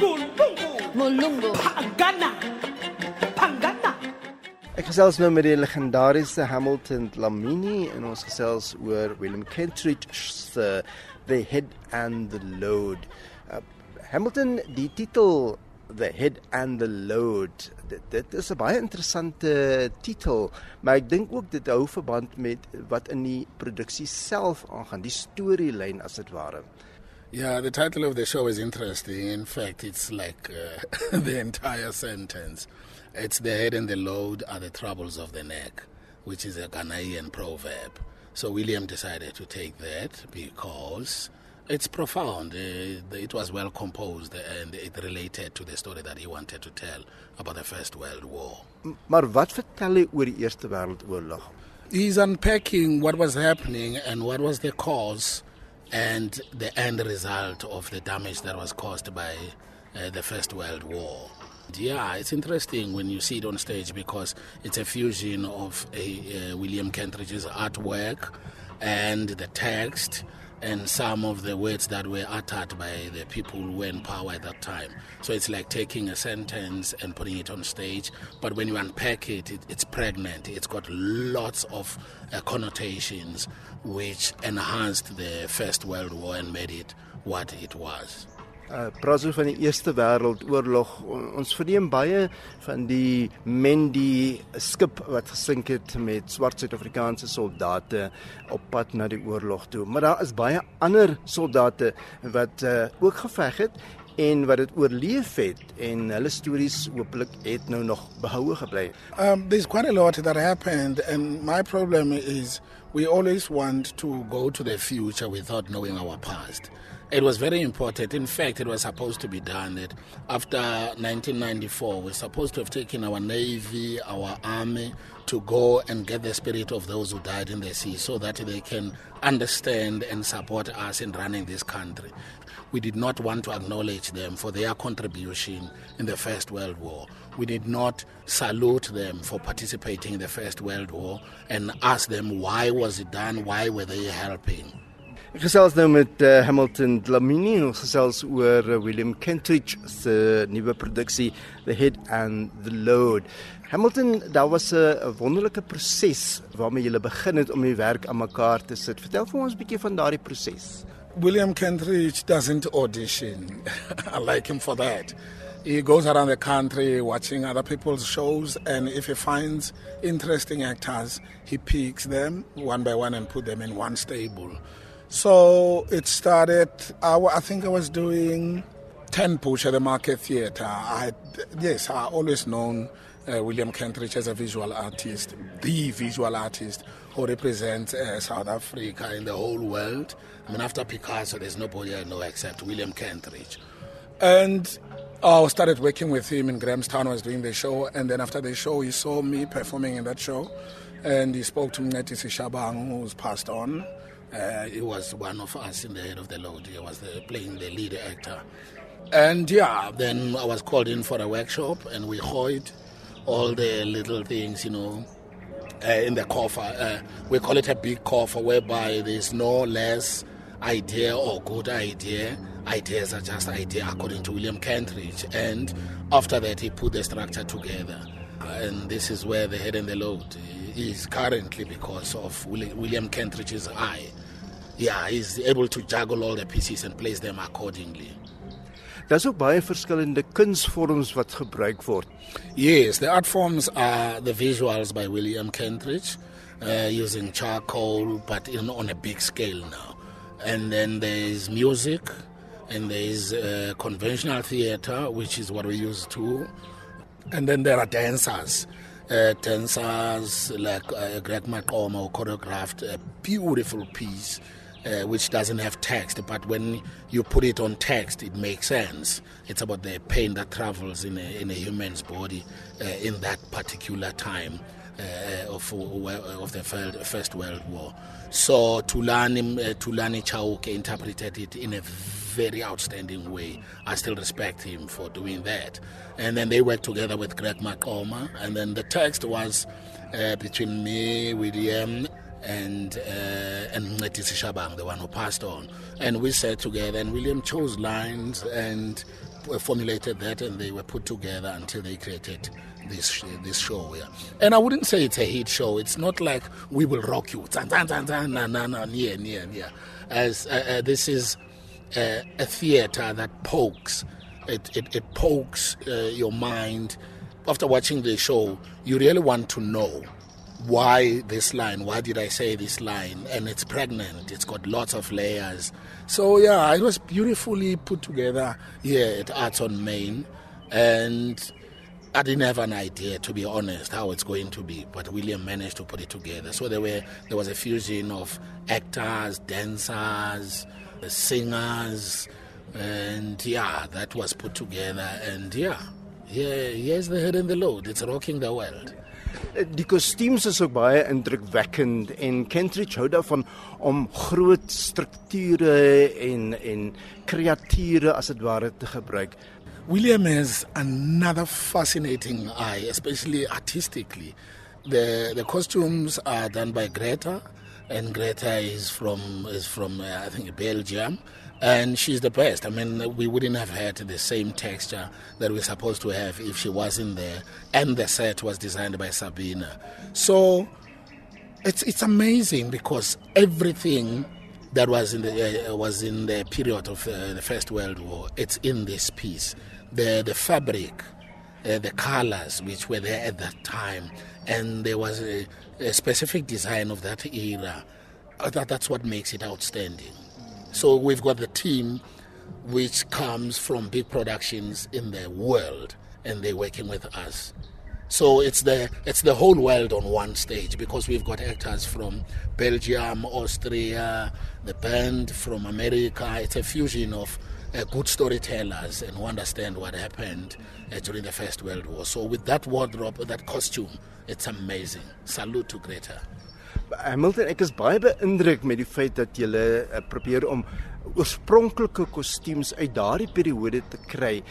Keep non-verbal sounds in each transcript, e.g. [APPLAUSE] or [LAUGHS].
Molungu. Pagana. Pagana. Ek gesels nou met die legendariese Hamilton Dlamini en ons gesels oor Willem Kentridge se The Head and the Load. Uh, Hamilton, die titel The Head and the Load. Dit, dit is 'n baie interessante titel, maar ek dink ook dit hou verband met wat in die produksie self aangaan, die storielyn as dit ware. Yeah, the title of the show is interesting. In fact, it's like uh, [LAUGHS] the entire sentence. It's the head and the load are the troubles of the neck, which is a Ghanaian proverb. So William decided to take that because it's profound. Uh, it was well composed and it related to the story that he wanted to tell about the First World War. Maar wat vertel hy oor die Eerste Wêreldoorlog? He's unpacking what was happening and what was the cause and the end result of the damage that was caused by uh, the First World War. Yeah, it's interesting when you see it on stage because it's a fusion of a, uh, William Kentridge's artwork and the text and some of the words that were uttered by the people who were in power at that time. So it's like taking a sentence and putting it on stage, but when you unpack it, it it's pregnant. It's got lots of uh, connotations which enhanced the First World War and made it what it was. Uh praat so van die Eerste Wêreldoorlog. O- Ons verneem baie van die Mendi skip wat gesink het met swart Suid-Afrikaanse soldate op pad na die oorlog toe. Maar daar is baie ander soldate wat uh ook geveg het en wat dit oorleef het en hulle stories hopelik het nou nog behoue gebly. Um, there's quite a lot that happened, and my problem is we always want to go to the future without knowing our past. It was very important. In fact, it was supposed to be done that after 1994, we're supposed to have taken our navy, our army to go and get the spirit of those who died in the sea so that they can understand and support us in running this country. We did not want to acknowledge them for their contribution in the First World War. We did not salute them for participating in the First World War and ask them why was it done, why were they helping. Ek gesels nou met uh, Hamilton Dlamini en ons gesels oor uh, William Kentridge se nuwe produksie The Head and the Load. Hamilton, daar was 'n wonderlike proses waarmee jy begin het om die werk aan mekaar te sit. Vertel vir ons 'n bietjie van daardie proses. William Kentridge doesn't audition. [LAUGHS] I like him for that. He goes around the country watching other people's shows, and if he finds interesting actors, he picks them one by one and put them in one stable. So it started. I, I think I was doing ten push at the Market Theatre. I yes, I always known uh, William Kentridge as a visual artist, the visual artist who represents uh, South Africa in the whole world. I mean, after Picasso, there's nobody I know except William Kentridge. And I started working with him in Grahamstown. I was doing the show, and then after the show, he saw me performing in that show, and he spoke to Mncedisi Shabangu, who's passed on. Uh, he was one of us in the head of the load. He was the, playing the lead actor. And yeah, then I was called in for a workshop, and we hoid all the little things, you know, uh, in the coffer. Uh, we call it a big coffer, whereby there's no less idea or good idea. Ideas are just idea, according to William Kentridge. And after that, he put the structure together. And this is where the head and the load is currently because of William Kentridge's eye. Yeah, he's able to juggle all the pieces and place them accordingly. Daar's ook baie verskillende kunsvorms wat gebruik word. Yes, the art forms are the visuals by William Kentridge uh, using charcoal, but in, on a big scale now. And then there's music, and there's uh, conventional theater, which is what we use too. And then there are dancers. Uh, dancers like uh, Greg who choreographed a beautiful piece uh, which doesn't have text, but when you put it on text, it makes sense. It's about the pain that travels in a, in a human's body uh, in that particular time uh, of, of the fir- First World War. So Thulani, uh, Thulani Chauke interpreted it in a very outstanding way. I still respect him for doing that. And then they worked together with Greg Maqoma, and then the text was uh, between me, William, and uh, and Mncedisi Shabangu, the one who passed on. And we sat together, and William chose lines, and formulated that and they were put together until they created this this show. Yeah, and I wouldn't say it's a hit show. It's not like we will rock you. tan tan tan tan, Na na na near near near. As uh, uh, this is uh, a theater that pokes. It it, it pokes uh, your mind. After watching the show, you really want to know why this line? Why did I say this line? And it's pregnant. It's got lots of layers. So yeah, it was beautifully put together here at Arts on Main, and I didn't have an idea, to be honest, how it's going to be. But William managed to put it together. So there were there was a fusion of actors, dancers, singers, and yeah, that was put together. And yeah, yeah, here's the head and the load. It's rocking the world. Die kostuums is ook baie indrukwekkend en Kentridge hou daarvan om groot strukture en en kreature as dit ware te gebruik. William has another fascinating eye, especially artistically. The the costumes are done by Greta and Greta is from is from uh, I think Belgium and she's the best. I mean, we wouldn't have had the same texture that we're supposed to have if she wasn't there. And the set was designed by Sabina. So it's it's amazing because everything that was in the uh, was in the period of uh, the First World War, it's in this piece. The the fabric, uh, the colors which were there at that time, and there was a, a specific design of that era. Uh, that, that's what makes it outstanding. So we've got the team which comes from big productions in the world and they're working with us. So it's the it's the whole world on one stage because we've got actors from Belgium, Austria, the band from America. It's a fusion of uh, good storytellers and who understand what happened uh, during the First World War. So with that wardrobe, that costume, it's amazing. Salute to Greta. Hamilton, ek is baie beïndruk met die feit dat jy uh, probeer om oorspronklike kostuums uit daardie periode te kry.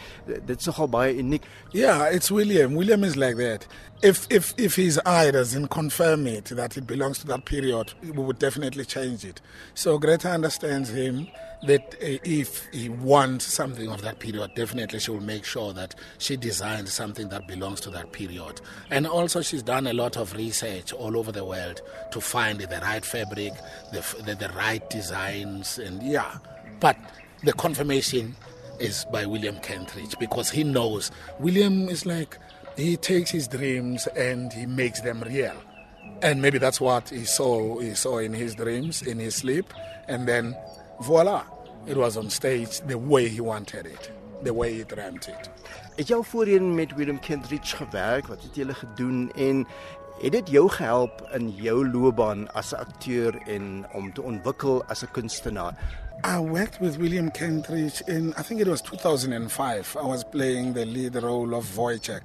Dit's nogal baie uniek. Yeah, it's William. William is like that. If if if his eye doesn't confirm it that it belongs to that period, we would definitely change it. So Greta understands him that uh, if he wants something of that period, definitely she will make sure that she designs something that belongs to that period. And also, she's done a lot of research all over the world to find the right fabric, the, the, the right designs, and yeah. But the confirmation is by William Kentridge because he knows William is like he takes his dreams and he makes them real. And maybe that's what he saw he saw in his dreams, in his sleep, and then voila, it was on stage the way he wanted it, the way he dreamt it. Het jy al voorheen met William Kentridge gewerk? Wat het julle gedoen en het dit jou gehelp in jou loopbaan as 'n akteur en om te ontwikkel as 'n kunstenaar? I worked with William Kentridge in I think it was 2005. I was playing the lead role of Woyzeck.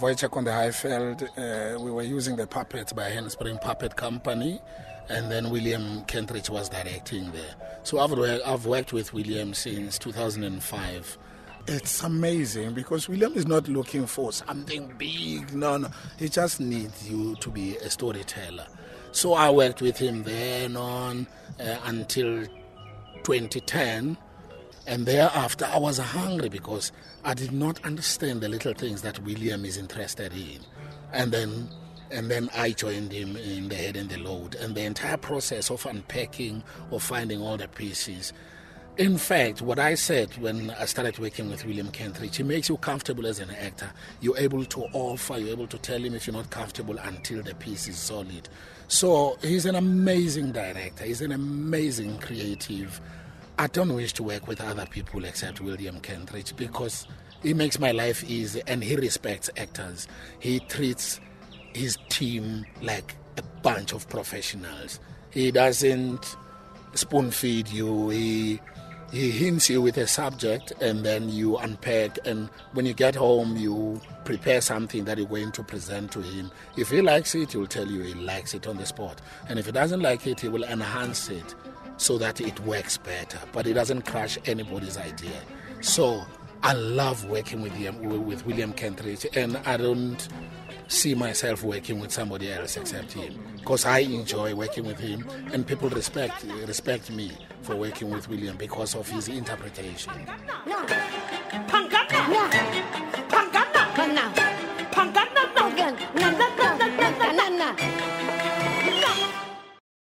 Woyzeck on the Highveld. Uh, we were using the puppets by Handspring Puppet Company. And then William Kentridge was directing there. So I've, I've worked with William since 2005. It's amazing because William is not looking for something big. No, no. He just needs you to be a storyteller. So I worked with him then on uh, until 2010. And thereafter, I was hungry because I did not understand the little things that William is interested in. And then and then I joined him in the head and the load. And the entire process of unpacking, of finding all the pieces. In fact, what I said when I started working with William Kentridge, he makes you comfortable as an actor. You're able to offer, you're able to tell him if you're not comfortable until the piece is solid. So he's an amazing director, he's an amazing creative. I don't wish to work with other people except William Kentridge because he makes my life easy and he respects actors. He treats his team like a bunch of professionals. He doesn't spoon feed you. He he hints you with a subject and then you unpack. And when you get home you prepare something that you're going to present to him. If he likes it he'll tell you he likes it on the spot. And if he doesn't like it he will enhance it so that it works better. But he doesn't crush anybody's idea. So i love working with him with william kentridge. And i don't see myself working with somebody else except him. Because I enjoy working with him and people respect respect me for working with William because of his interpretation.